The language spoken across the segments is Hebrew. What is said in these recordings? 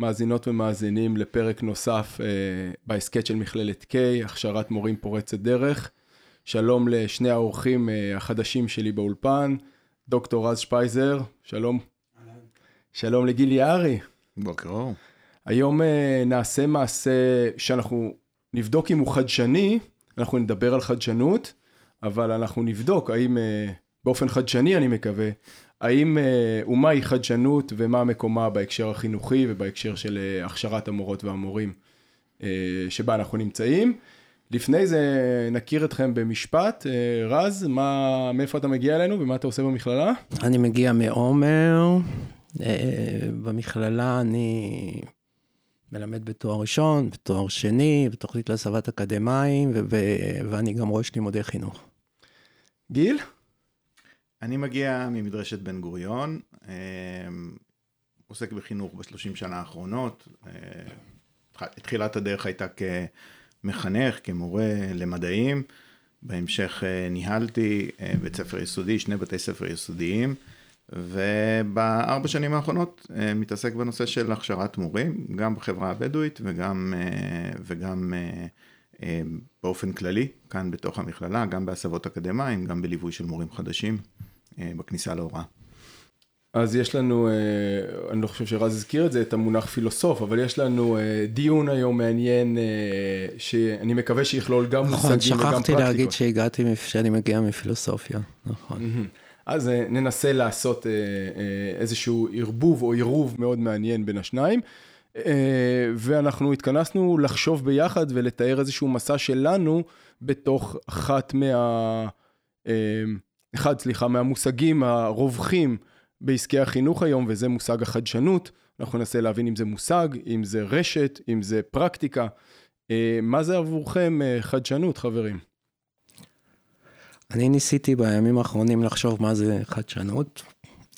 מאזינות ומאזינים לפרק נוסף אה, בהסכת של מכללת K, הכשרת מורים פורצת דרך. שלום לשני האורחים אה, החדשים שלי באולפן, דוקטור רז שפייזר, שלום. שלום לגיל יערי. בוקר אור. היום אה, נעשה מעשה שאנחנו נבדוק אם הוא חדשני, אנחנו נדבר על חדשנות, אבל אנחנו נבדוק האם אה, באופן חדשני אני מקווה, האם אה, ומהי חדשנות ומה מקומה בהקשר החינוכי ובהקשר של אה, הכשרת המורות והמורים אה, שבה אנחנו נמצאים. לפני זה נכיר אתכם במשפט, רז, מה, מאיפה אתה מגיע אלינו ומה אתה עושה במכללה? אני מגיע מעומר, במכללה אני מלמד בתואר ראשון, בתואר שני, בתוכנית להסבת אקדמאים, ו- ואני גם ראש לימודי חינוך. גיל? אני מגיע ממדרשת בן גוריון, אה, עוסק בחינוך בשלושים שנה האחרונות. אה, תחילת הדרך הייתה כמחנך, כמורה למדעים. בהמשך אה, ניהלתי אה, בית ספר יסודי, שני בתי ספר יסודיים. ובארבע שנים האחרונות מתעסק בנושא של הכשרת מורים, גם בחברה הבדואית וגם, וגם באופן כללי, כאן בתוך המכללה, גם בהסבות אקדמיים, גם בליווי של מורים חדשים בכניסה להוראה. אז יש לנו, אה, אני לא חושב שרז הזכיר את זה, את המונח פילוסוף, אבל יש לנו אה, דיון היום מעניין, אה, שאני מקווה שיכלול גם נכון, מושגים וגם שכחתי פרקטיקות. להגיד שהגעתי, שאני מגיע מפילוסופיה, נכון. אז אה, ננסה לעשות אה, אה, איזשהו ערבוב או עירוב מאוד מעניין בין השניים. אה, ואנחנו התכנסנו לחשוב ביחד ולתאר איזשהו מסע שלנו בתוך אחת מה... אחד, סליחה, מהמושגים הרווחים בעסקי החינוך היום, וזה מושג החדשנות. אנחנו ננסה להבין אם זה מושג, אם זה רשת, אם זה פרקטיקה. אה, מה זה עבורכם אה, חדשנות, חברים? אני ניסיתי בימים האחרונים לחשוב מה זה חדשנות.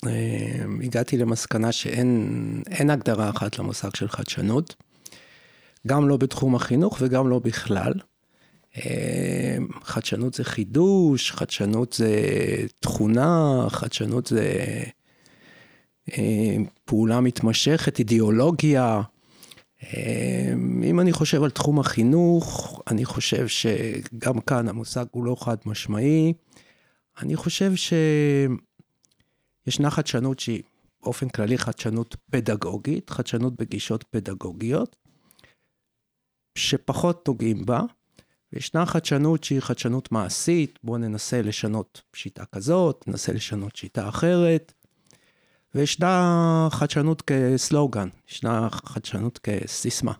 אה, הגעתי למסקנה שאין אין הגדרה אחת למושג של חדשנות, גם לא בתחום החינוך וגם לא בכלל. אה, חדשנות זה חידוש, חדשנות זה תכונה, חדשנות זה אה, פעולה מתמשכת, אידיאולוגיה. אה, אם אני חושב על תחום החינוך, אני חושב שגם כאן המושג הוא לא חד משמעי. אני חושב שישנה חדשנות שהיא באופן כללי חדשנות פדגוגית, חדשנות בגישות פדגוגיות, שפחות נוגעים בה, וישנה חדשנות שהיא חדשנות מעשית, בואו ננסה לשנות שיטה כזאת, ננסה לשנות שיטה אחרת. וישנה חדשנות כסלוגן, ישנה חדשנות כסיסמה.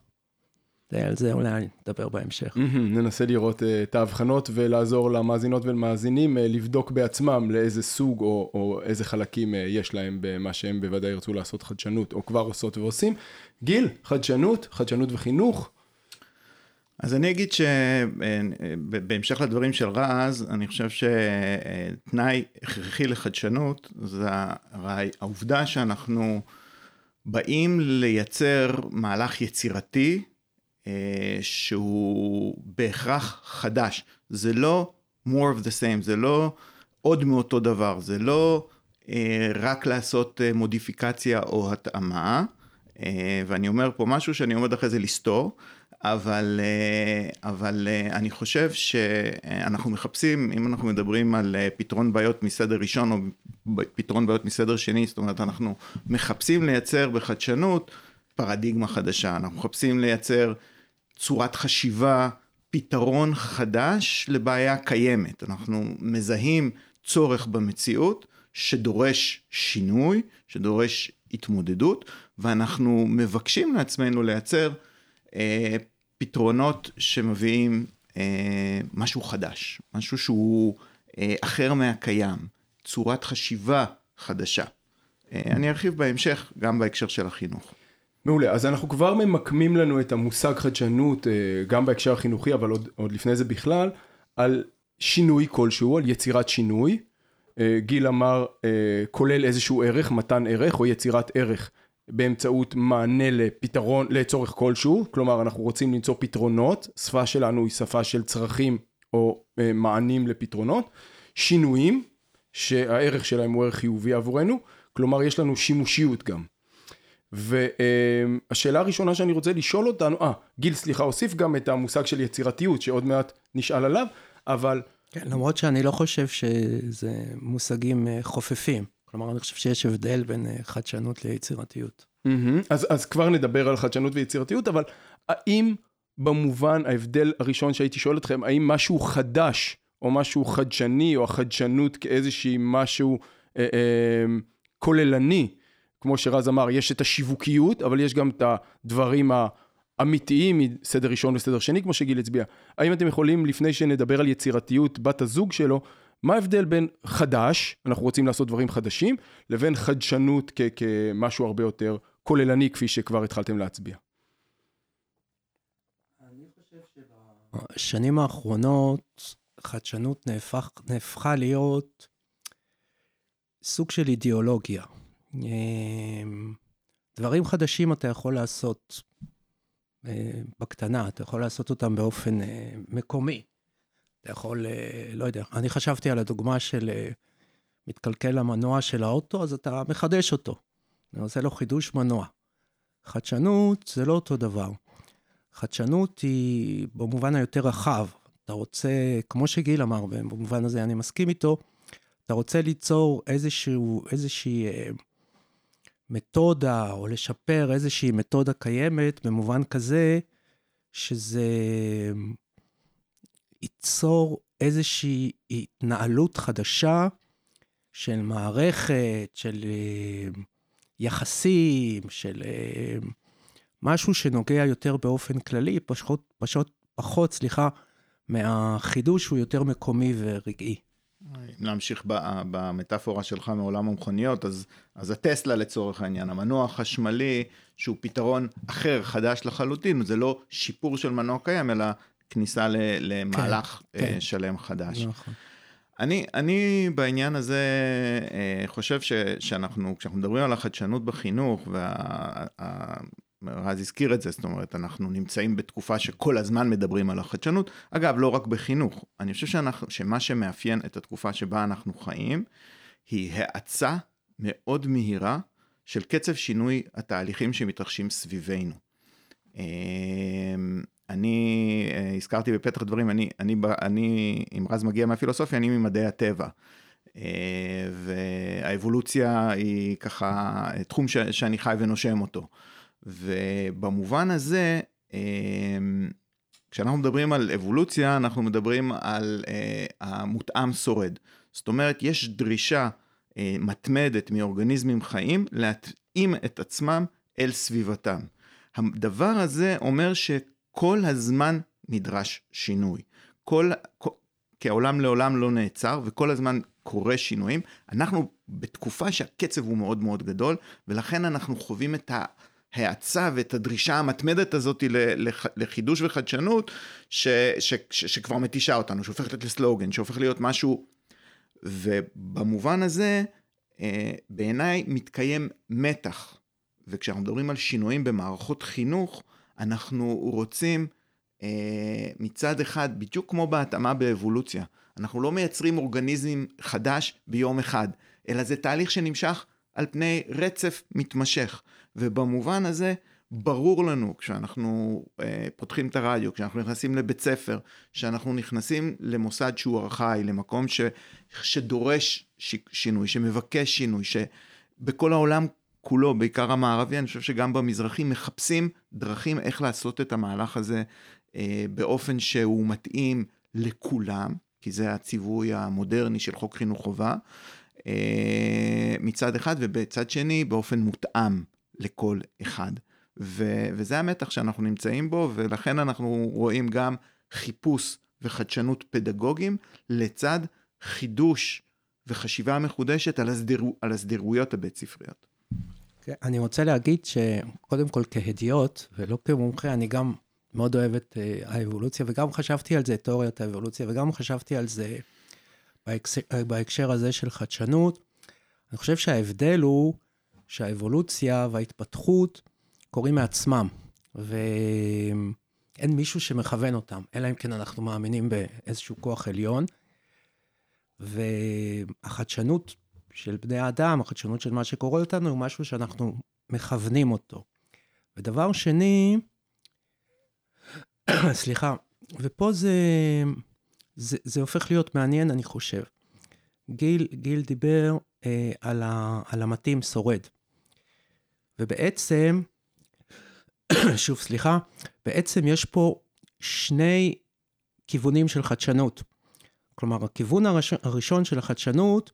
על זה אולי נדבר בהמשך. ננסה לראות אה, את ההבחנות ולעזור למאזינות ולמאזינים אה, לבדוק בעצמם לאיזה סוג או, או איזה חלקים אה, יש להם במה שהם בוודאי ירצו לעשות חדשנות או כבר עושות ועושים. גיל, חדשנות, חדשנות וחינוך. אז אני אגיד שבהמשך לדברים של רז, אני חושב שתנאי הכרחי לחדשנות זה העובדה שאנחנו באים לייצר מהלך יצירתי אה, שהוא בהכרח חדש. זה לא more of the same, זה לא עוד מאותו דבר, זה לא אה, רק לעשות אה, מודיפיקציה או התאמה, אה, ואני אומר פה משהו שאני עומד אחרי זה לסתור, אבל, אה, אבל אה, אני חושב שאנחנו מחפשים, אם אנחנו מדברים על אה, פתרון בעיות מסדר ראשון או פתרון בעיות מסדר שני, זאת אומרת אנחנו מחפשים לייצר בחדשנות פרדיגמה חדשה, אנחנו מחפשים לייצר צורת חשיבה פתרון חדש לבעיה קיימת. אנחנו מזהים צורך במציאות שדורש שינוי, שדורש התמודדות, ואנחנו מבקשים לעצמנו לייצר פתרונות שמביאים אה, משהו חדש, משהו שהוא אה, אחר מהקיים, צורת חשיבה חדשה. אה, אני ארחיב בהמשך גם בהקשר של החינוך. מעולה, אז אנחנו כבר ממקמים לנו את המושג חדשנות, אה, גם בהקשר החינוכי, אבל עוד, עוד לפני זה בכלל, על שינוי כלשהו, על יצירת שינוי. אה, גיל אמר, אה, כולל איזשהו ערך, מתן ערך או יצירת ערך באמצעות מענה לפתרון, לצורך כלשהו, כלומר אנחנו רוצים למצוא פתרונות, שפה שלנו היא שפה של צרכים או מענים לפתרונות, שינויים, שהערך שלהם הוא ערך חיובי עבורנו, כלומר יש לנו שימושיות גם. והשאלה הראשונה שאני רוצה לשאול אותנו, אה, גיל סליחה, הוסיף גם את המושג של יצירתיות, שעוד מעט נשאל עליו, אבל... כן, למרות שאני לא חושב שזה מושגים אה, חופפים. כלומר, אני חושב שיש הבדל בין אה, חדשנות ליצירתיות. Mm-hmm. אז, אז כבר נדבר על חדשנות ויצירתיות, אבל האם במובן, ההבדל הראשון שהייתי שואל אתכם, האם משהו חדש, או משהו חדשני, או החדשנות כאיזושהי משהו אה, אה, כוללני, כמו שרז אמר, יש את השיווקיות, אבל יש גם את הדברים האמיתיים מסדר ראשון וסדר שני, כמו שגיל הצביע. האם אתם יכולים, לפני שנדבר על יצירתיות בת הזוג שלו, מה ההבדל בין חדש, אנחנו רוצים לעשות דברים חדשים, לבין חדשנות כ- כמשהו הרבה יותר כוללני, כפי שכבר התחלתם להצביע? בשנים האחרונות חדשנות נהפך, נהפכה להיות סוג של אידיאולוגיה. אמ, דברים חדשים אתה יכול לעשות אה, בקטנה, אתה יכול לעשות אותם באופן אה, מקומי. אתה יכול, אה, לא יודע, אני חשבתי על הדוגמה של מתקלקל המנוע של האוטו, אז אתה מחדש אותו. אתה עושה לו חידוש מנוע. חדשנות זה לא אותו דבר. חדשנות היא במובן היותר רחב. אתה רוצה, כמו שגיל אמר, במובן הזה אני מסכים איתו, אתה רוצה ליצור איזשהו, איזושהי מתודה או לשפר איזושהי מתודה קיימת במובן כזה שזה ייצור איזושהי התנהלות חדשה של מערכת, של אה, יחסים, של אה, משהו שנוגע יותר באופן כללי, פשוט, פשוט פחות, סליחה, מהחידוש הוא יותר מקומי ורגעי. אם להמשיך במטאפורה שלך מעולם המכוניות, אז, אז הטסלה לצורך העניין, המנוע החשמלי, שהוא פתרון אחר, חדש לחלוטין, זה לא שיפור של מנוע קיים, אלא כניסה למהלך כן, כן. שלם חדש. נכון. אני, אני בעניין הזה אה, חושב ש, שאנחנו, כשאנחנו מדברים על החדשנות בחינוך, וה, רז הזכיר את זה, זאת אומרת, אנחנו נמצאים בתקופה שכל הזמן מדברים על החדשנות. אגב, לא רק בחינוך, אני חושב שאנחנו, שמה שמאפיין את התקופה שבה אנחנו חיים, היא האצה מאוד מהירה של קצב שינוי התהליכים שמתרחשים סביבנו. אני אה, הזכרתי בפתח הדברים, אני, אני, אני, אם רז מגיע מהפילוסופיה, אני ממדעי הטבע. אה, והאבולוציה היא ככה תחום שאני חי ונושם אותו. ובמובן הזה, כשאנחנו מדברים על אבולוציה, אנחנו מדברים על אה, המותאם שורד. זאת אומרת, יש דרישה אה, מתמדת מאורגניזמים חיים להתאים את עצמם אל סביבתם. הדבר הזה אומר שכל הזמן נדרש שינוי. כל, כי העולם לעולם לא נעצר וכל הזמן קורה שינויים. אנחנו בתקופה שהקצב הוא מאוד מאוד גדול, ולכן אנחנו חווים את. ההאצה ואת הדרישה המתמדת הזאת לחידוש וחדשנות, ש, ש, ש, שכבר מתישה אותנו, שהופכת לסלוגן, שהופך להיות משהו... ובמובן הזה, אה, בעיניי מתקיים מתח. וכשאנחנו מדברים על שינויים במערכות חינוך, אנחנו רוצים אה, מצד אחד, בדיוק כמו בהתאמה באבולוציה, אנחנו לא מייצרים אורגניזם חדש ביום אחד, אלא זה תהליך שנמשך על פני רצף מתמשך. ובמובן הזה, ברור לנו כשאנחנו אה, פותחים את הרדיו, כשאנחנו נכנסים לבית ספר, שאנחנו נכנסים למוסד שהוא ארכאי, למקום ש, שדורש ש, שינוי, שמבקש שינוי, שבכל העולם כולו, בעיקר המערבי, אני חושב שגם במזרחי, מחפשים דרכים איך לעשות את המהלך הזה אה, באופן שהוא מתאים לכולם, כי זה הציווי המודרני של חוק חינוך חובה, אה, מצד אחד, ובצד שני באופן מותאם לכל אחד. ו- וזה המתח שאנחנו נמצאים בו, ולכן אנחנו רואים גם חיפוש וחדשנות פדגוגיים לצד חידוש וחשיבה מחודשת על, הסדיר, על הסדירויות הבית ספריות. כן, אני רוצה להגיד שקודם כל כהדיוט, ולא כמומחה, אני גם מאוד אוהב את אה, האבולוציה, וגם חשבתי על זה, תיאוריית האבולוציה, וגם חשבתי על זה בהקשר, בהקשר הזה של חדשנות. אני חושב שההבדל הוא שהאבולוציה וההתפתחות קורים מעצמם, ואין מישהו שמכוון אותם, אלא אם כן אנחנו מאמינים באיזשהו כוח עליון. והחדשנות של בני האדם, החדשנות של מה שקורה אותנו, הוא משהו שאנחנו מכוונים אותו. ודבר שני, סליחה, ופה זה, זה, זה הופך להיות מעניין, אני חושב. גיל, גיל דיבר אה, על, ה, על המתאים שורד. ובעצם, שוב, סליחה, בעצם יש פה שני כיוונים של חדשנות. כלומר, הכיוון הראשון, הראשון של החדשנות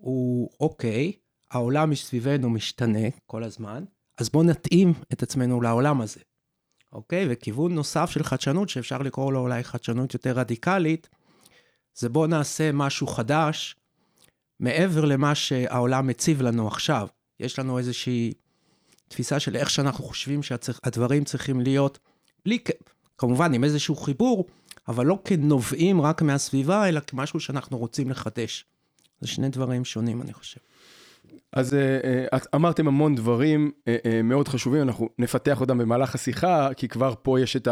הוא, אוקיי, העולם מסביבנו משתנה כל הזמן, אז בואו נתאים את עצמנו לעולם הזה. אוקיי? וכיוון נוסף של חדשנות, שאפשר לקרוא לו אולי חדשנות יותר רדיקלית, זה בואו נעשה משהו חדש מעבר למה שהעולם מציב לנו עכשיו. יש לנו איזושהי תפיסה של איך שאנחנו חושבים שהדברים צריכים להיות, בלי, כמובן עם איזשהו חיבור, אבל לא כנובעים רק מהסביבה, אלא כמשהו שאנחנו רוצים לחדש. זה שני דברים שונים, אני חושב. אז אה, אה, אמרתם המון דברים אה, מאוד חשובים, אנחנו נפתח אותם במהלך השיחה, כי כבר פה יש את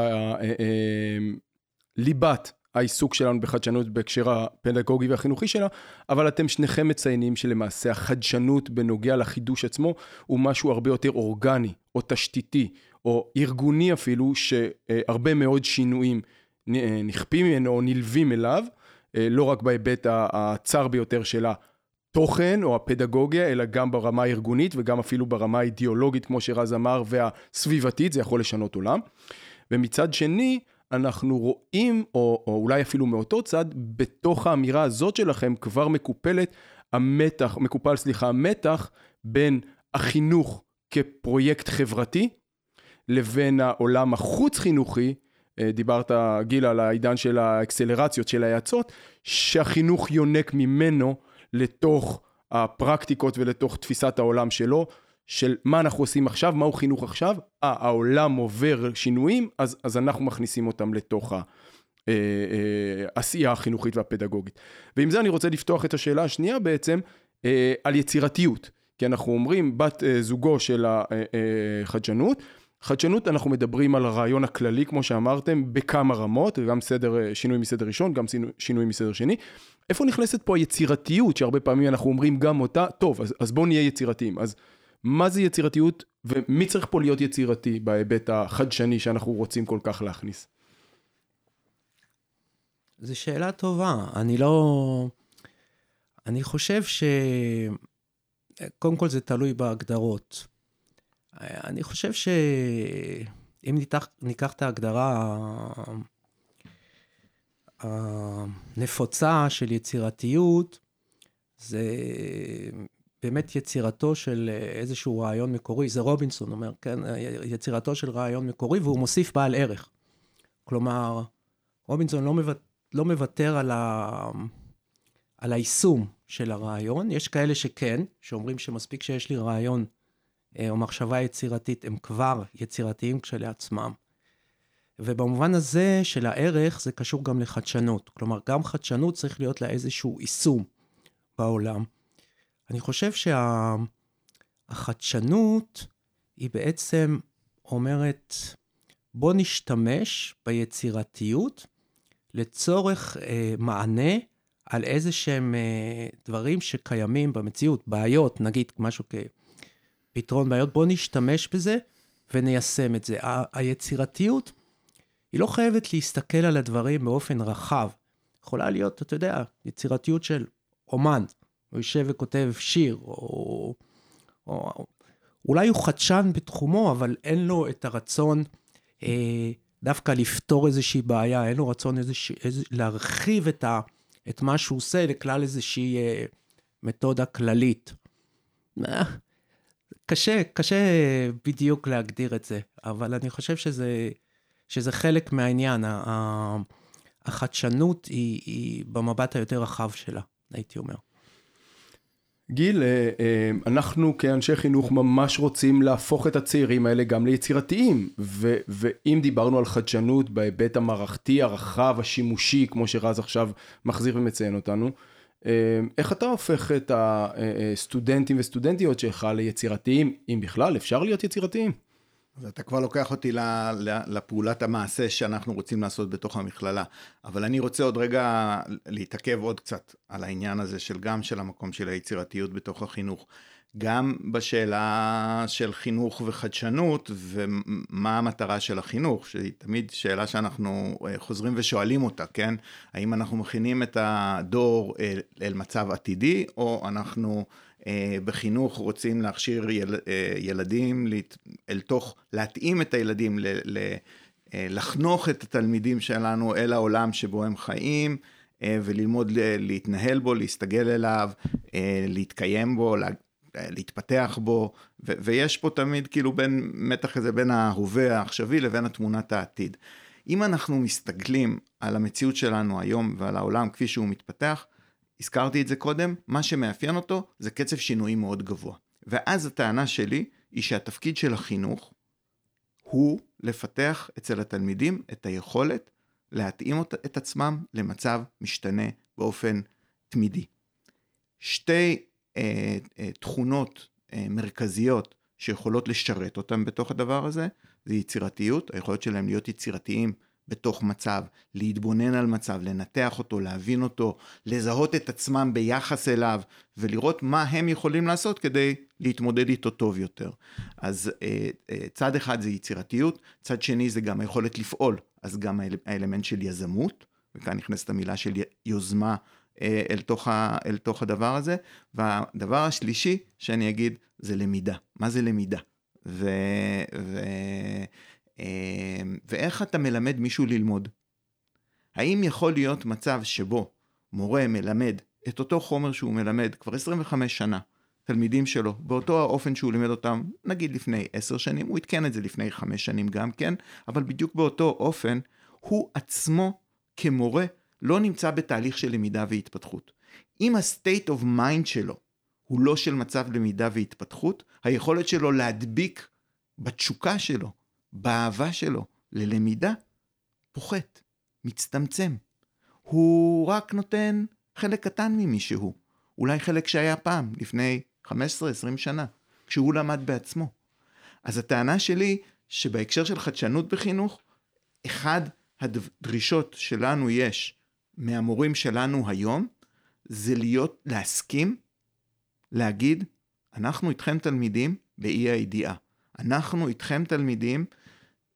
ליבת העיסוק שלנו בחדשנות בהקשר הפדגוגי והחינוכי שלה, אבל אתם שניכם מציינים שלמעשה החדשנות בנוגע לחידוש עצמו הוא משהו הרבה יותר אורגני, או תשתיתי, או ארגוני אפילו, שהרבה מאוד שינויים נכפים ממנו או נלווים אליו, לא רק בהיבט הצר ביותר של התוכן או הפדגוגיה, אלא גם ברמה הארגונית וגם אפילו ברמה האידיאולוגית, כמו שרז אמר, והסביבתית, זה יכול לשנות עולם. ומצד שני, אנחנו רואים, או, או אולי אפילו מאותו צד, בתוך האמירה הזאת שלכם כבר מקופלת המתח, מקופל, סליחה, המתח בין החינוך כפרויקט חברתי, לבין העולם החוץ-חינוכי, אה, דיברת, גיל, על העידן של האקסלרציות, של ההאצות, שהחינוך יונק ממנו לתוך הפרקטיקות ולתוך תפיסת העולם שלו, של מה אנחנו עושים עכשיו, מהו חינוך עכשיו, אה, העולם עובר שינויים, אז, אז אנחנו מכניסים אותם לתוך העשייה אה, החינוכית והפדגוגית. ועם זה אני רוצה לפתוח את השאלה השנייה בעצם, על יצירתיות. כי אנחנו אומרים, בת זוגו של החדשנות, חדשנות, אנחנו מדברים על הרעיון הכללי, כמו שאמרתם, בכמה רמות, גם סדר, שינוי מסדר ראשון, גם שינוי מסדר שני. איפה נכנסת פה היצירתיות, שהרבה פעמים אנחנו אומרים גם אותה, טוב, אז, אז בואו נהיה יצירתיים. אז מה זה יצירתיות, ומי צריך פה להיות יצירתי בהיבט החדשני שאנחנו רוצים כל כך להכניס? זו שאלה טובה. אני לא... אני חושב ש... קודם כל זה תלוי בהגדרות. אני חושב שאם ניקח, ניקח את ההגדרה הנפוצה של יצירתיות, זה באמת יצירתו של איזשהו רעיון מקורי, זה רובינסון אומר, כן? יצירתו של רעיון מקורי, והוא מוסיף בעל ערך. כלומר, רובינסון לא, מוות, לא מוותר על, ה, על היישום של הרעיון. יש כאלה שכן, שאומרים שמספיק שיש לי רעיון או מחשבה יצירתית, הם כבר יצירתיים כשלעצמם. ובמובן הזה של הערך, זה קשור גם לחדשנות. כלומר, גם חדשנות צריך להיות לה איזשהו יישום בעולם. אני חושב שהחדשנות שה... היא בעצם אומרת, בוא נשתמש ביצירתיות לצורך אה, מענה על איזה שהם אה, דברים שקיימים במציאות, בעיות, נגיד משהו כ... פתרון בעיות, בואו נשתמש בזה וניישם את זה. ה- היצירתיות היא לא חייבת להסתכל על הדברים באופן רחב. יכולה להיות, אתה יודע, יצירתיות של אומן, הוא יושב וכותב שיר, או, או אולי הוא חדשן בתחומו, אבל אין לו את הרצון אה, דווקא לפתור איזושהי בעיה, אין לו רצון איזושה, איז, להרחיב את, ה, את מה שהוא עושה לכלל איזושהי אה, מתודה כללית. קשה, קשה בדיוק להגדיר את זה, אבל אני חושב שזה, שזה חלק מהעניין. החדשנות היא, היא במבט היותר רחב שלה, הייתי אומר. גיל, אה, אה, אנחנו כאנשי חינוך ממש רוצים להפוך את הצעירים האלה גם ליצירתיים, ו- ואם דיברנו על חדשנות בהיבט המערכתי הרחב, השימושי, כמו שרז עכשיו מחזיר ומציין אותנו, איך אתה הופך את הסטודנטים וסטודנטיות שלך ליצירתיים, אם בכלל אפשר להיות יצירתיים? אז אתה כבר לוקח אותי לפעולת המעשה שאנחנו רוצים לעשות בתוך המכללה. אבל אני רוצה עוד רגע להתעכב עוד קצת על העניין הזה של גם של המקום של היצירתיות בתוך החינוך. גם בשאלה של חינוך וחדשנות ומה המטרה של החינוך, שהיא תמיד שאלה שאנחנו אה, חוזרים ושואלים אותה, כן? האם אנחנו מכינים את הדור אל, אל מצב עתידי, או אנחנו אה, בחינוך רוצים להכשיר יל, אה, ילדים אל תוך, להתאים את הילדים, ל, ל, אה, לחנוך את התלמידים שלנו אל העולם שבו הם חיים, וללמוד להתנהל בו, להסתגל אליו, להתקיים בו, להתפתח בו, ו- ויש פה תמיד כאילו בין מתח כזה בין ההווה העכשווי לבין התמונת העתיד. אם אנחנו מסתכלים על המציאות שלנו היום ועל העולם כפי שהוא מתפתח, הזכרתי את זה קודם, מה שמאפיין אותו זה קצב שינויים מאוד גבוה. ואז הטענה שלי היא שהתפקיד של החינוך הוא לפתח אצל התלמידים את היכולת להתאים את עצמם למצב משתנה באופן תמידי. שתי אה, אה, תכונות אה, מרכזיות שיכולות לשרת אותם בתוך הדבר הזה, זה יצירתיות, היכולת שלהם להיות יצירתיים בתוך מצב, להתבונן על מצב, לנתח אותו, להבין אותו, לזהות את עצמם ביחס אליו, ולראות מה הם יכולים לעשות כדי להתמודד איתו טוב יותר. אז אה, אה, צד אחד זה יצירתיות, צד שני זה גם היכולת לפעול, אז גם האלמנט של יזמות, וכאן נכנסת המילה של יוזמה אה, אל תוך, ה, אל תוך הדבר הזה, והדבר השלישי שאני אגיד זה למידה. מה זה למידה? ו... ו אמ, ואיך אתה מלמד מישהו ללמוד. האם יכול להיות מצב שבו מורה מלמד את אותו חומר שהוא מלמד כבר 25 שנה, תלמידים שלו, באותו האופן שהוא לימד אותם, נגיד לפני 10 שנים, הוא עדכן את זה לפני 5 שנים גם כן, אבל בדיוק באותו אופן, הוא עצמו כמורה לא נמצא בתהליך של למידה והתפתחות. אם ה-state of mind שלו הוא לא של מצב למידה והתפתחות, היכולת שלו להדביק בתשוקה שלו באהבה שלו ללמידה פוחת, מצטמצם. הוא רק נותן חלק קטן ממי שהוא, אולי חלק שהיה פעם, לפני 15-20 שנה, כשהוא למד בעצמו. אז הטענה שלי, שבהקשר של חדשנות בחינוך, אחד הדרישות שלנו יש מהמורים שלנו היום, זה להיות, להסכים, להגיד, אנחנו איתכם תלמידים באי הידיעה. אנחנו איתכם תלמידים,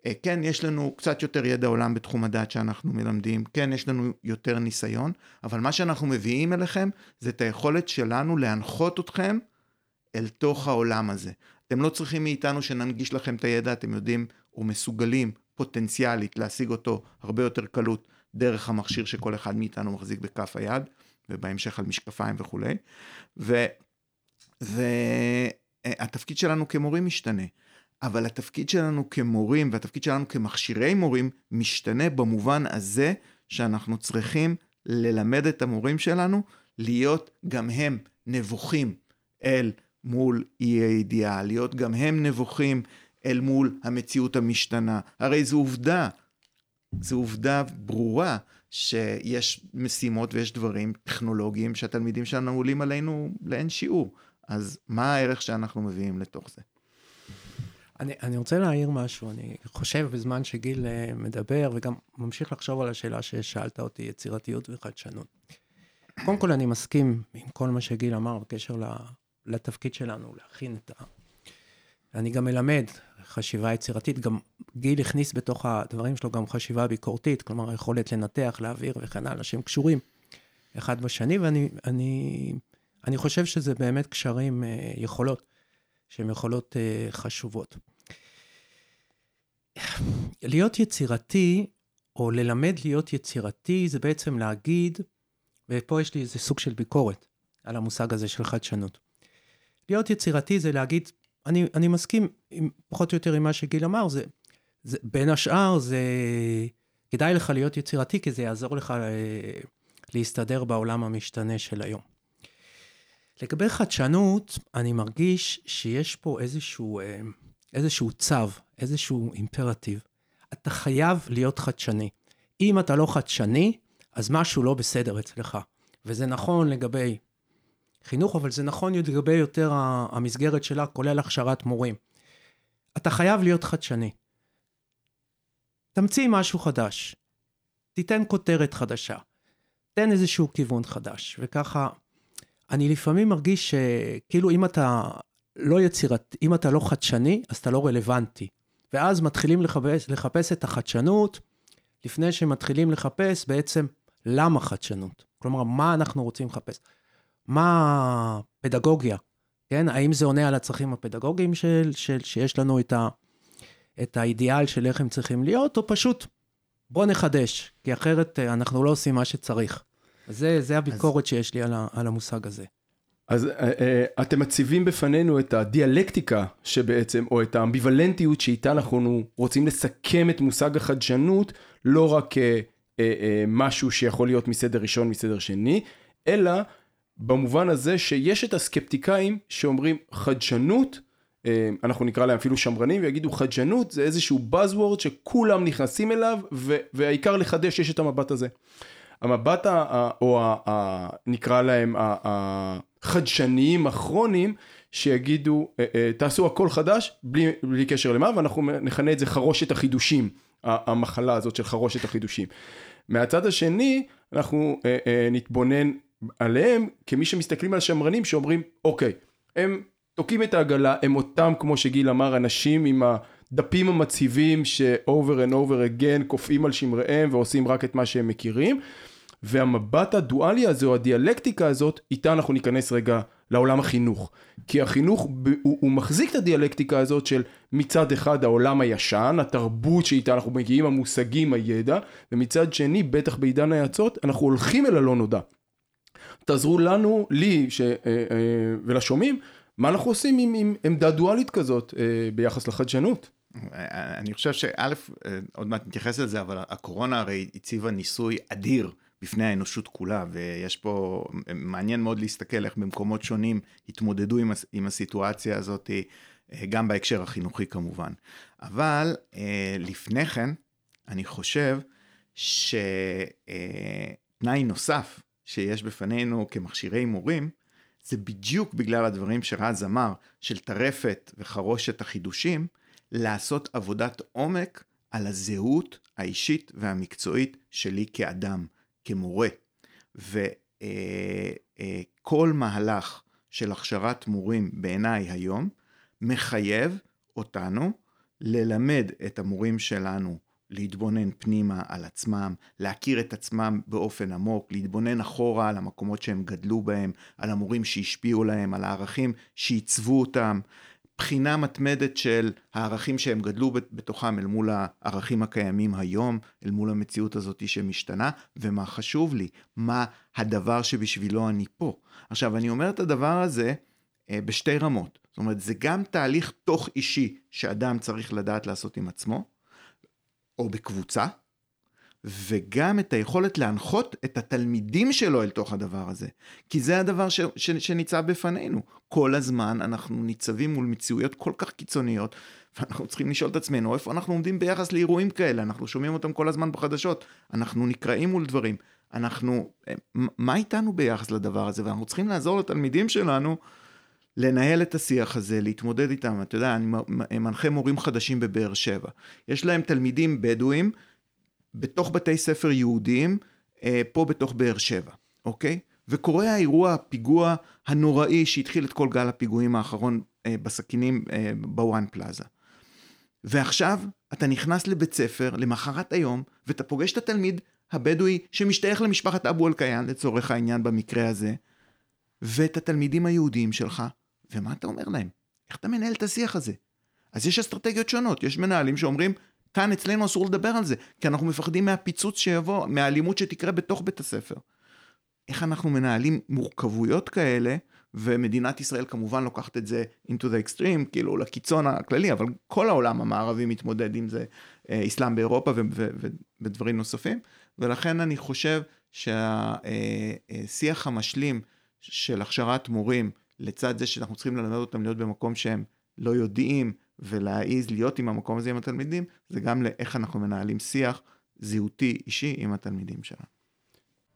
אה, כן, יש לנו קצת יותר ידע עולם בתחום הדעת שאנחנו מלמדים, כן, יש לנו יותר ניסיון, אבל מה שאנחנו מביאים אליכם זה את היכולת שלנו להנחות אתכם אל תוך העולם הזה. אתם לא צריכים מאיתנו שננגיש לכם את הידע, אתם יודעים או מסוגלים פוטנציאלית להשיג אותו הרבה יותר קלות דרך המכשיר שכל אחד מאיתנו מחזיק בכף היד, ובהמשך על משקפיים וכולי. והתפקיד שלנו כמורים משתנה. אבל התפקיד שלנו כמורים והתפקיד שלנו כמכשירי מורים משתנה במובן הזה שאנחנו צריכים ללמד את המורים שלנו להיות גם הם נבוכים אל מול אי הידיעה, להיות גם הם נבוכים אל מול המציאות המשתנה. הרי זו עובדה, זו עובדה ברורה שיש משימות ויש דברים טכנולוגיים שהתלמידים שלנו עולים עלינו לאין שיעור. אז מה הערך שאנחנו מביאים לתוך זה? אני, אני רוצה להעיר משהו, אני חושב בזמן שגיל uh, מדבר, וגם ממשיך לחשוב על השאלה ששאלת אותי, יצירתיות וחדשנות. קודם כל, אני מסכים עם כל מה שגיל אמר בקשר לתפקיד שלנו, להכין את. אני גם מלמד חשיבה יצירתית, גם גיל הכניס בתוך הדברים שלו גם חשיבה ביקורתית, כלומר, היכולת לנתח, להעביר וכן הלאה, שהם קשורים אחד בשני, ואני אני, אני חושב שזה באמת קשרים, uh, יכולות, שהן יכולות uh, חשובות. להיות יצירתי, או ללמד להיות יצירתי, זה בעצם להגיד, ופה יש לי איזה סוג של ביקורת על המושג הזה של חדשנות. להיות יצירתי זה להגיד, אני, אני מסכים עם, פחות או יותר עם מה שגיל אמר, זה, זה, בין השאר זה, כדאי לך להיות יצירתי, כי זה יעזור לך אה, להסתדר בעולם המשתנה של היום. לגבי חדשנות, אני מרגיש שיש פה איזשהו, אה, איזשהו צו, איזשהו אימפרטיב. אתה חייב להיות חדשני. אם אתה לא חדשני, אז משהו לא בסדר אצלך. וזה נכון לגבי חינוך, אבל זה נכון לגבי יותר המסגרת שלה, כולל הכשרת מורים. אתה חייב להיות חדשני. תמציא משהו חדש. תיתן כותרת חדשה. תן איזשהו כיוון חדש. וככה, אני לפעמים מרגיש שכאילו אם אתה לא יצירת, אם אתה לא חדשני, אז אתה לא רלוונטי. ואז מתחילים לחפש, לחפש את החדשנות, לפני שמתחילים לחפש בעצם למה חדשנות. כלומר, מה אנחנו רוצים לחפש? מה הפדגוגיה, כן? האם זה עונה על הצרכים הפדגוגיים של, של, שיש לנו את, ה, את האידיאל של איך הם צריכים להיות, או פשוט בוא נחדש, כי אחרת אה, אנחנו לא עושים מה שצריך. זה, זה הביקורת אז... שיש לי על, ה, על המושג הזה. אז uh, uh, אתם מציבים בפנינו את הדיאלקטיקה שבעצם, או את האמביוולנטיות שאיתה אנחנו רוצים לסכם את מושג החדשנות, לא רק uh, uh, uh, משהו שיכול להיות מסדר ראשון, מסדר שני, אלא במובן הזה שיש את הסקפטיקאים שאומרים חדשנות, uh, אנחנו נקרא להם אפילו שמרנים, ויגידו חדשנות זה איזשהו buzzword שכולם נכנסים אליו, והעיקר לחדש יש את המבט הזה. המבט, ה, או ה, ה, נקרא להם החדשניים הכרוניים, שיגידו אה, אה, תעשו הכל חדש בלי, בלי קשר למה, ואנחנו נכנה את זה חרושת החידושים, המחלה הזאת של חרושת החידושים. מהצד השני, אנחנו אה, נתבונן עליהם כמי שמסתכלים על שמרנים שאומרים, אוקיי, הם תוקעים את העגלה, הם אותם, כמו שגיל אמר, אנשים עם הדפים המציבים ש-over and over again קופאים על שמריהם ועושים רק את מה שהם מכירים. והמבט הדואלי הזה או הדיאלקטיקה הזאת, איתה אנחנו ניכנס רגע לעולם החינוך. כי החינוך הוא, הוא מחזיק את הדיאלקטיקה הזאת של מצד אחד העולם הישן, התרבות שאיתה אנחנו מגיעים, המושגים, הידע, ומצד שני, בטח בעידן היצות, אנחנו הולכים אל הלא נודע. תעזרו לנו, לי ש, אה, אה, ולשומעים, מה אנחנו עושים עם, עם עמדה דואלית כזאת אה, ביחס לחדשנות. אני חושב שא', עוד מעט נתייחס לזה, אבל הקורונה הרי הציבה ניסוי אדיר בפני האנושות כולה, ויש פה, מעניין מאוד להסתכל איך במקומות שונים התמודדו עם, עם הסיטואציה הזאת, גם בהקשר החינוכי כמובן. אבל לפני כן, אני חושב שתנאי נוסף שיש בפנינו כמכשירי מורים, זה בדיוק בגלל הדברים שרז אמר, של טרפת וחרושת החידושים, לעשות עבודת עומק על הזהות האישית והמקצועית שלי כאדם. כמורה. וכל אה, מהלך של הכשרת מורים בעיניי היום מחייב אותנו ללמד את המורים שלנו להתבונן פנימה על עצמם, להכיר את עצמם באופן עמוק, להתבונן אחורה על המקומות שהם גדלו בהם, על המורים שהשפיעו להם, על הערכים שעיצבו אותם, בחינה מתמדת של הערכים שהם גדלו בתוכם אל מול הערכים הקיימים היום, אל מול המציאות הזאת שמשתנה, ומה חשוב לי, מה הדבר שבשבילו אני פה. עכשיו, אני אומר את הדבר הזה אה, בשתי רמות. זאת אומרת, זה גם תהליך תוך אישי שאדם צריך לדעת לעשות עם עצמו, או בקבוצה, וגם את היכולת להנחות את התלמידים שלו אל תוך הדבר הזה. כי זה הדבר ש, ש, שניצב בפנינו. כל הזמן אנחנו ניצבים מול מציאויות כל כך קיצוניות, ואנחנו צריכים לשאול את עצמנו איפה אנחנו עומדים ביחס לאירועים כאלה, אנחנו שומעים אותם כל הזמן בחדשות, אנחנו נקראים מול דברים, אנחנו, מה איתנו ביחס לדבר הזה, ואנחנו צריכים לעזור לתלמידים שלנו לנהל את השיח הזה, להתמודד איתם. אתה יודע, אני מנחה מורים חדשים בבאר שבע. יש להם תלמידים בדואים, בתוך בתי ספר יהודיים, אה, פה בתוך באר שבע, אוקיי? וקורה האירוע, הפיגוע הנוראי שהתחיל את כל גל הפיגועים האחרון אה, בסכינים אה, בוואן פלאזה. ועכשיו אתה נכנס לבית ספר למחרת היום, ואתה פוגש את התלמיד הבדואי שמשתייך למשפחת אבו אלקיין לצורך העניין במקרה הזה, ואת התלמידים היהודיים שלך, ומה אתה אומר להם? איך אתה מנהל את השיח הזה? אז יש אסטרטגיות שונות, יש מנהלים שאומרים, כאן אצלנו אסור לדבר על זה, כי אנחנו מפחדים מהפיצוץ שיבוא, מהאלימות שתקרה בתוך בית הספר. איך אנחנו מנהלים מורכבויות כאלה, ומדינת ישראל כמובן לוקחת את זה into the extreme, כאילו לקיצון הכללי, אבל כל העולם המערבי מתמודד עם זה, אה, אסלאם באירופה ודברים נוספים, ולכן אני חושב שהשיח המשלים של הכשרת מורים, לצד זה שאנחנו צריכים ללמד אותם להיות במקום שהם לא יודעים, ולהעיז להיות עם המקום הזה עם התלמידים, זה גם לאיך אנחנו מנהלים שיח זהותי אישי עם התלמידים שלנו.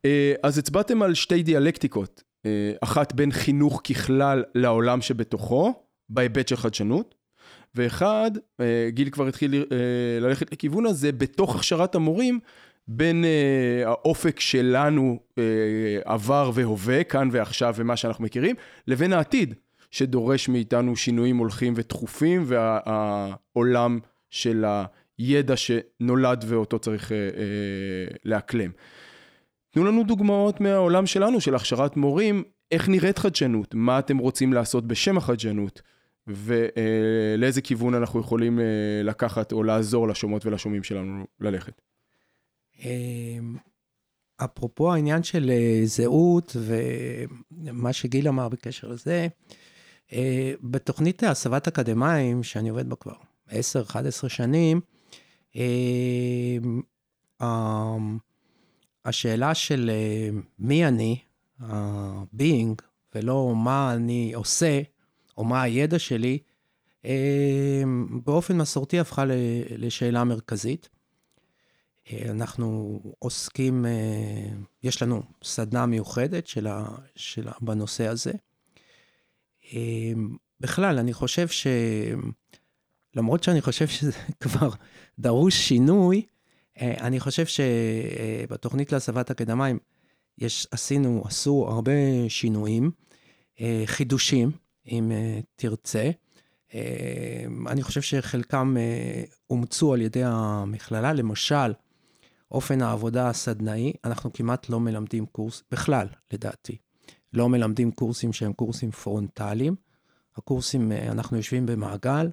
אה, אז הצבעתם על שתי דיאלקטיקות, אה, אחת בין חינוך ככלל לעולם שבתוכו, בהיבט של חדשנות, ואחד, אה, גיל כבר התחיל ללכת לכיוון הזה, בתוך הכשרת המורים, בין האופק שלנו עבר והווה, כאן ועכשיו ומה שאנחנו מכירים, לבין העתיד, שדורש מאיתנו שינויים הולכים ותכופים, והעולם של הידע שנולד ואותו צריך לאקלם. תנו לנו דוגמאות מהעולם שלנו, של הכשרת מורים, איך נראית חדשנות, מה אתם רוצים לעשות בשם החדשנות, ולאיזה כיוון אנחנו יכולים אה, לקחת או לעזור לשומעות ולשומעים שלנו ללכת. אמ, אפרופו העניין של אה, זהות ומה שגיל אמר בקשר לזה, אה, בתוכנית הסבת אקדמאים, שאני עובד בה כבר 10-11 שנים, אמ, השאלה של אה, מי אני, ה-being, ולא מה אני עושה, או מה הידע שלי, באופן מסורתי הפכה לשאלה מרכזית. אה, אנחנו עוסקים, יש לנו סדנה מיוחדת שלה, שלה בנושא הזה. בכלל, אני חושב ש... למרות שאני חושב שזה כבר דרוש שינוי, אה, אני חושב שבתוכנית להסבת אקדמאים, יש, עשינו, עשו הרבה שינויים, אה, חידושים, אם אה, תרצה. אני חושב שחלקם אומצו על ידי המכללה, למשל, אופן העבודה הסדנאי, אנחנו כמעט לא מלמדים קורס, בכלל, לדעתי, לא מלמדים קורסים שהם קורסים פרונטליים. הקורסים, אנחנו יושבים במעגל,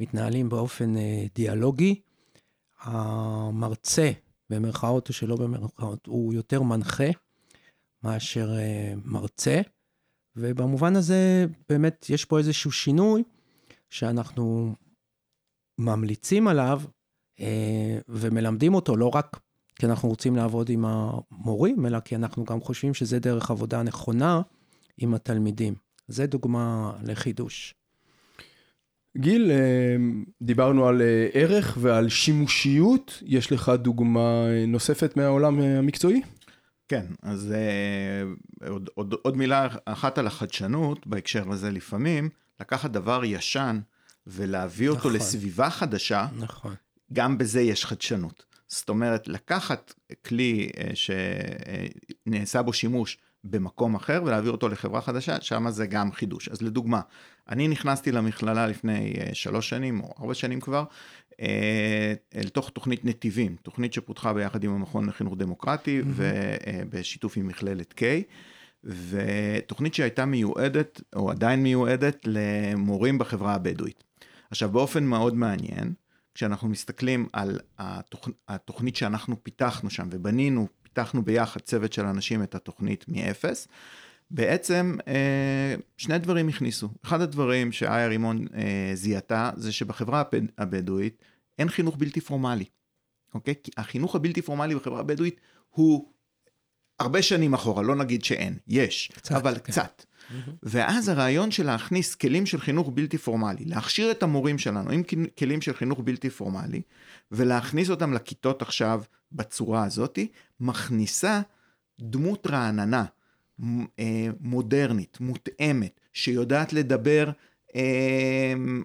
מתנהלים באופן דיאלוגי, המרצה, במרכאות או שלא במרכאות, הוא יותר מנחה מאשר uh, מרצה, ובמובן הזה באמת יש פה איזשהו שינוי שאנחנו ממליצים עליו ומלמדים אותו לא רק כי אנחנו רוצים לעבוד עם המורים, אלא כי אנחנו גם חושבים שזה דרך עבודה נכונה עם התלמידים. זה דוגמה לחידוש. גיל, אה, דיברנו על אה, ערך ועל שימושיות, יש לך דוגמה אה, נוספת מהעולם המקצועי? כן, אז עוד, עוד, עוד מילה אחת על החדשנות בהקשר הזה לפעמים, לקחת דבר ישן ולהביא אותו נכון. לסביבה חדשה, נכון. גם בזה יש חדשנות. זאת אומרת, לקחת כלי שנעשה בו שימוש במקום אחר ולהעביר אותו לחברה חדשה, שם זה גם חידוש. אז לדוגמה, אני נכנסתי למכללה לפני uh, שלוש שנים, או ארבע שנים כבר, uh, אל תוך תוכנית נתיבים, תוכנית שפותחה ביחד עם המכון לחינוך דמוקרטי mm-hmm. ובשיתוף עם מכללת K, ותוכנית שהייתה מיועדת, או עדיין מיועדת, למורים בחברה הבדואית. עכשיו, באופן מאוד מעניין, כשאנחנו מסתכלים על התוכ... התוכנית שאנחנו פיתחנו שם ובנינו פיתחנו ביחד צוות של אנשים את התוכנית מאפס. בעצם אה, שני דברים הכניסו. אחד הדברים שאיה רימון אה, זיהתה זה שבחברה הבדואית אין חינוך בלתי פורמלי. אוקיי? כי החינוך הבלתי פורמלי בחברה הבדואית הוא הרבה שנים אחורה, לא נגיד שאין, יש, קצת, אבל כן. קצת. Mm-hmm. ואז הרעיון של להכניס כלים של חינוך בלתי פורמלי, להכשיר את המורים שלנו עם כלים של חינוך בלתי פורמלי, ולהכניס אותם לכיתות עכשיו בצורה הזאתי, מכניסה דמות רעננה, אה, מודרנית, מותאמת, שיודעת לדבר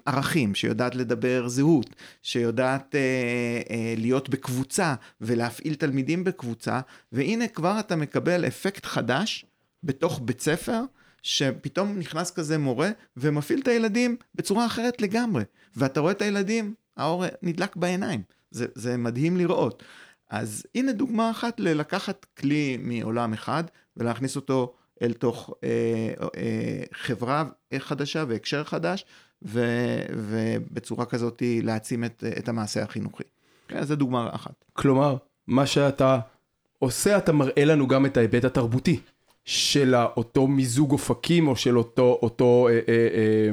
ערכים, שיודעת לדבר זהות, שיודעת אה, להיות בקבוצה ולהפעיל תלמידים בקבוצה, והנה כבר אתה מקבל אפקט חדש בתוך בית ספר, שפתאום נכנס כזה מורה ומפעיל את הילדים בצורה אחרת לגמרי, ואתה רואה את הילדים, האור נדלק בעיניים, זה, זה מדהים לראות. אז הנה דוגמה אחת ללקחת כלי מעולם אחד ולהכניס אותו אל תוך אה, אה, חברה חדשה והקשר חדש, ו, ובצורה כזאת להעצים את, את המעשה החינוכי. כן, זו דוגמה אחת. כלומר, מה שאתה עושה, אתה מראה לנו גם את ההיבט התרבותי של אותו מיזוג אופקים, או של אותו, אותו, אה, אה, אה,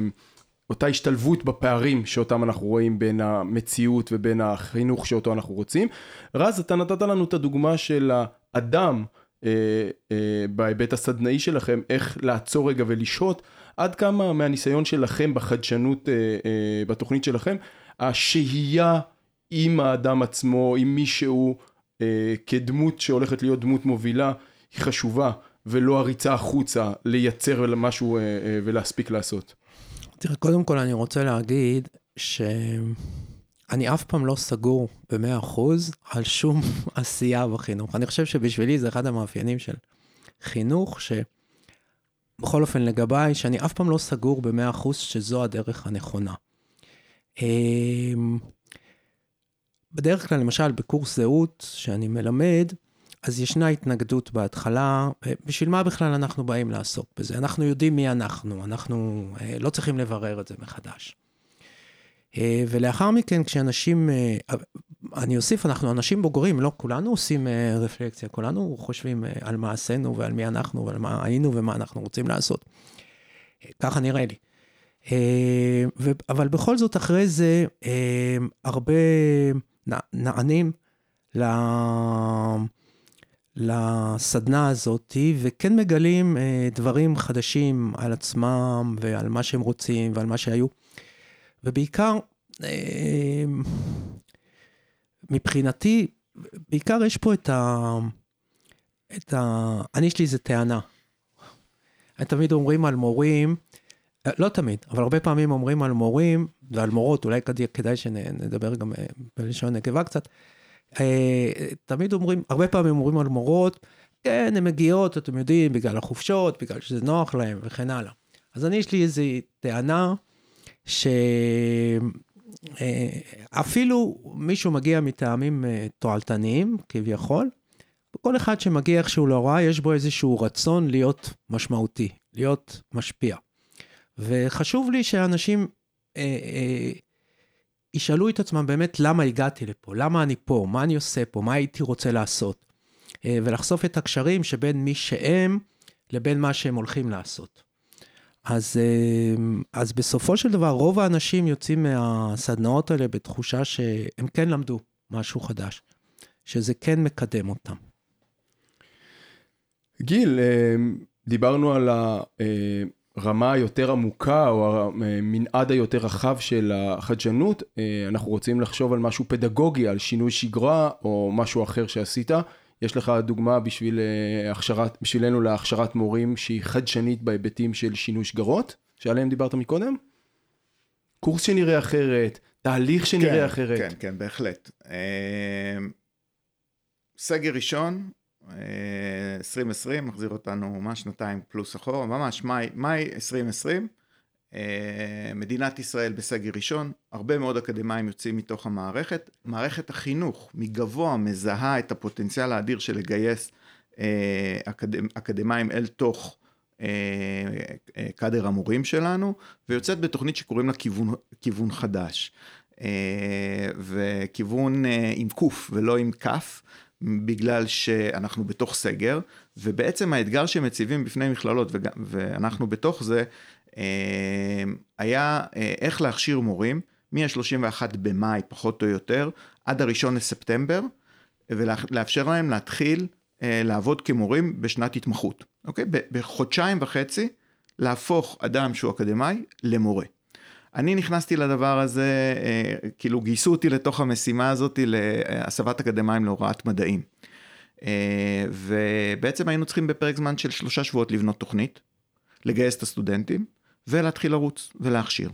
אותה השתלבות בפערים שאותם אנחנו רואים בין המציאות ובין החינוך שאותו אנחנו רוצים. רז, אתה נתת לנו את הדוגמה של האדם בהיבט הסדנאי שלכם, איך לעצור רגע ולשהות. עד כמה מהניסיון שלכם בחדשנות אה, אה, בתוכנית שלכם, השהייה עם האדם עצמו, עם מישהו אה, כדמות שהולכת להיות דמות מובילה, היא חשובה, ולא הריצה החוצה לייצר משהו אה, אה, ולהספיק לעשות. תראה, קודם כל אני רוצה להגיד שאני אף פעם לא סגור ב-100% על שום עשייה בחינוך. אני חושב שבשבילי זה אחד המאפיינים של חינוך, שבכל אופן לגביי, שאני אף פעם לא סגור ב-100% שזו הדרך הנכונה. אמ, בדרך כלל, למשל, בקורס זהות שאני מלמד, אז ישנה התנגדות בהתחלה, בשביל מה בכלל אנחנו באים לעסוק בזה? אנחנו יודעים מי אנחנו, אנחנו אה, לא צריכים לברר את זה מחדש. אה, ולאחר מכן, כשאנשים, אה, אני אוסיף, אנחנו אנשים בוגרים, לא כולנו עושים רפלקציה, כולנו חושבים על מה עשינו ועל מי אנחנו ועל מה היינו ומה אנחנו רוצים לעשות. ככה נראה לי. אבל בכל זאת, אחרי זה, הרבה נענים לסדנה הזאת, וכן מגלים אה, דברים חדשים על עצמם ועל מה שהם רוצים ועל מה שהיו. ובעיקר, אה, מבחינתי, בעיקר יש פה את ה... את ה... אני, יש לי איזה טענה. תמיד אומרים על מורים, אה, לא תמיד, אבל הרבה פעמים אומרים על מורים ועל מורות, אולי כדאי שנדבר גם בלשון נקבה קצת, אה, תמיד אומרים, הרבה פעמים אומרים על מורות, כן, הן מגיעות, אתם יודעים, בגלל החופשות, בגלל שזה נוח להן וכן הלאה. אז אני, יש לי איזו טענה, שאפילו מישהו מגיע מטעמים אה, תועלתניים, כביכול, כל אחד שמגיע איכשהו להוראה, יש בו איזשהו רצון להיות משמעותי, להיות משפיע. וחשוב לי שאנשים אה, אה, ישאלו את עצמם באמת למה הגעתי לפה, למה אני פה, מה אני עושה פה, מה הייתי רוצה לעשות. אה, ולחשוף את הקשרים שבין מי שהם לבין מה שהם הולכים לעשות. אז, אה, אז בסופו של דבר, רוב האנשים יוצאים מהסדנאות האלה בתחושה שהם כן למדו משהו חדש, שזה כן מקדם אותם. גיל, אה, דיברנו על הרמה היותר עמוקה או המנעד היותר רחב של החדשנות, אה, אנחנו רוצים לחשוב על משהו פדגוגי, על שינוי שגרה או משהו אחר שעשית. יש לך דוגמה בשביל אה, הכשרת, בשבילנו להכשרת מורים שהיא חדשנית בהיבטים של שינוי שגרות, שעליהם דיברת מקודם? קורס שנראה אחרת, תהליך שנראה כן, אחרת. כן, כן, בהחלט. אה, סגר ראשון, 2020, מחזיר אותנו ממש שנתיים פלוס אחורה, ממש מאי, מאי 2020, אה, מדינת ישראל בסגר ראשון, הרבה מאוד אקדמאים יוצאים מתוך המערכת, מערכת החינוך מגבוה מזהה את הפוטנציאל האדיר של לגייס אה, אקדמ, אקדמאים אל תוך אה, קאדר המורים שלנו, ויוצאת בתוכנית שקוראים לה כיוון, כיוון חדש. וכיוון עם קוף ולא עם כף, בגלל שאנחנו בתוך סגר, ובעצם האתגר שמציבים בפני מכללות, ואנחנו בתוך זה, אה, היה אה, איך להכשיר מורים מ-31 במאי פחות או יותר, עד הראשון לספטמבר, ולאפשר להם להתחיל אה, לעבוד כמורים בשנת התמחות, אוקיי? בחודשיים וחצי להפוך אדם שהוא אקדמאי למורה. אני נכנסתי לדבר הזה, אה, כאילו גייסו אותי לתוך המשימה הזאת להסבת אקדמאים להוראת מדעים. אה, ובעצם היינו צריכים בפרק זמן של שלושה שבועות לבנות תוכנית, לגייס את הסטודנטים ולהתחיל לרוץ ולהכשיר.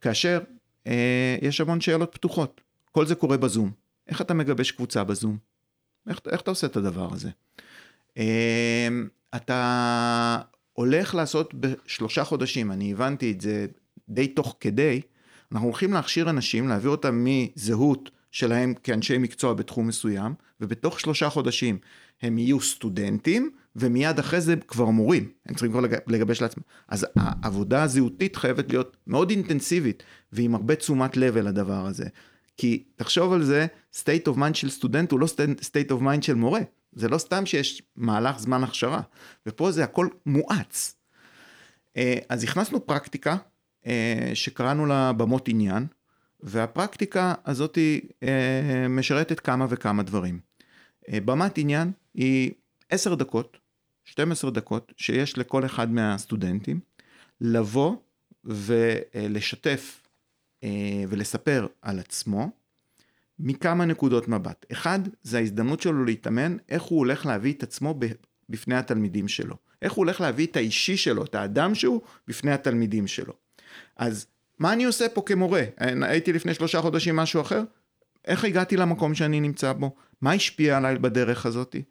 כאשר אה, יש המון שאלות פתוחות, כל זה קורה בזום. איך אתה מגבש קבוצה בזום? איך, איך אתה עושה את הדבר הזה? אתה הולך לעשות בשלושה חודשים, אני הבנתי את זה די תוך כדי, אנחנו הולכים להכשיר אנשים, להעביר אותם מזהות שלהם כאנשי מקצוע בתחום מסוים, ובתוך שלושה חודשים הם יהיו סטודנטים, ומיד אחרי זה כבר מורים, הם צריכים כבר לגבש לעצמם. אז העבודה הזהותית חייבת להיות מאוד אינטנסיבית, ועם הרבה תשומת לב אל הדבר הזה. כי תחשוב על זה, state of mind של סטודנט הוא לא state of mind של מורה. זה לא סתם שיש מהלך זמן הכשרה, ופה זה הכל מואץ. אה, אז הכנסנו פרקטיקה אה, שקראנו לה במות עניין, והפרקטיקה הזאת אה, משרתת כמה וכמה דברים. במת עניין היא 10 דקות, 12 דקות, שיש לכל אחד מהסטודנטים, לבוא ולשתף ולספר על עצמו, מכמה נקודות מבט. אחד, זה ההזדמנות שלו להתאמן איך הוא הולך להביא את עצמו בפני התלמידים שלו. איך הוא הולך להביא את האישי שלו, את האדם שהוא, בפני התלמידים שלו. אז מה אני עושה פה כמורה? הייתי לפני שלושה חודשים משהו אחר? איך הגעתי למקום שאני נמצא בו? מה השפיע עליי בדרך הזאתי?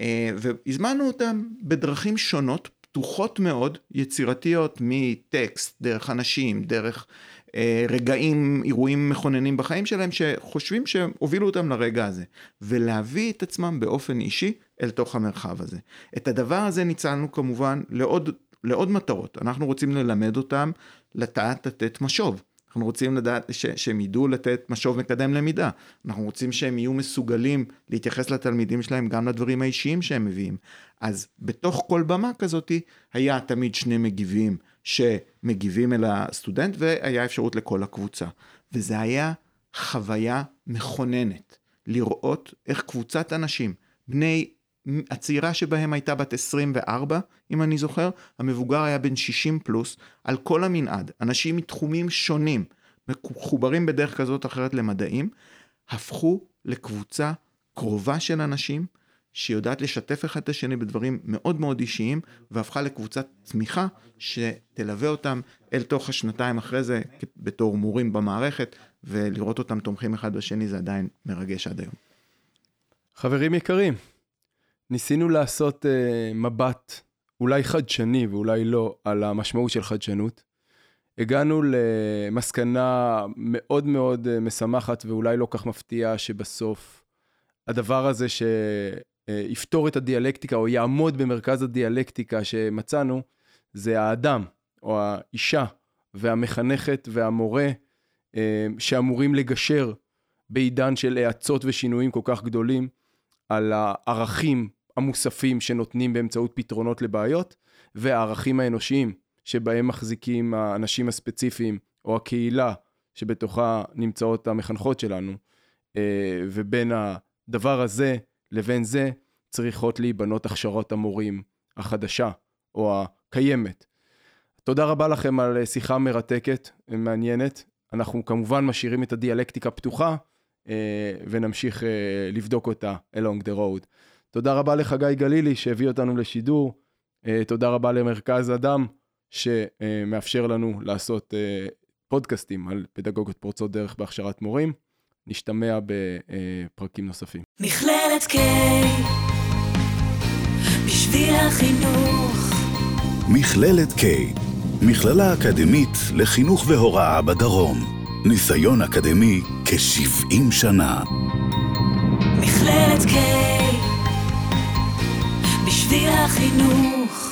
אה, והזמנו אותם בדרכים שונות, פתוחות מאוד, יצירתיות, מטקסט, דרך אנשים, דרך אה, רגעים, אירועים מכוננים בחיים שלהם, שחושבים שהובילו אותם לרגע הזה, ולהביא את עצמם באופן אישי אל תוך המרחב הזה. את הדבר הזה ניצלנו כמובן לעוד, לעוד מטרות. אנחנו רוצים ללמד אותם לטעת לתת משוב. אנחנו רוצים לדעת ש, שהם ידעו לתת משוב מקדם למידה. אנחנו רוצים שהם יהיו מסוגלים להתייחס לתלמידים שלהם גם לדברים האישיים שהם מביאים. אז בתוך כל במה כזאתי היה תמיד שני מגיבים שמגיבים אל הסטודנט והיה אפשרות לכל הקבוצה. וזה היה חוויה מכוננת לראות איך קבוצת אנשים, בני, הצעירה שבהם הייתה בת 24, אם אני זוכר, המבוגר היה בן 60 פלוס, על כל המנעד, אנשים מתחומים שונים, מחוברים בדרך כזאת או אחרת למדעים, הפכו לקבוצה קרובה של אנשים שיודעת לשתף אחד את השני בדברים מאוד מאוד אישיים, והפכה לקבוצת תמיכה שתלווה אותם אל תוך השנתיים אחרי זה בתור מורים במערכת, ולראות אותם תומכים אחד בשני זה עדיין מרגש עד היום. חברים יקרים, ניסינו לעשות uh, מבט אולי חדשני ואולי לא על המשמעות של חדשנות. הגענו למסקנה מאוד מאוד uh, משמחת ואולי לא כך מפתיעה שבסוף הדבר הזה ש... אה, את הדיאלקטיקה או יעמוד במרכז הדיאלקטיקה שמצאנו, זה האדם או האישה והמחנכת והמורה אה, שאמורים לגשר בעידן של האצות ושינויים כל כך גדולים על הערכים המוספים שנותנים באמצעות פתרונות לבעיות והערכים האנושיים שבהם מחזיקים האנשים הספציפיים או הקהילה שבתוכה נמצאות המחנכות שלנו אה, ובין הדבר הזה לבין זה צריכות להיבנות הכשרות המורים החדשה או הקיימת. תודה רבה לכם על שיחה מרתקת, מעניינת. אנחנו כמובן משאירים את הדיאלקטיקה פתוחה אה, ונמשיך אה, לבדוק אותה along the road. תודה רבה לחגי גלילי שהביא אותנו לשידור. אה, תודה רבה למרכז אדם שמאפשר לנו לעשות פודקאסטים על פדגוגיות פורצות דרך בהכשרת מורים. נשתמע בפרקים נוספים. מכללת K, בשביל החינוך. מכללת K, מכללה אקדמית לחינוך והוראה בדרום. ניסיון אקדמי כ-70 שנה. מכללת K, בשביל החינוך.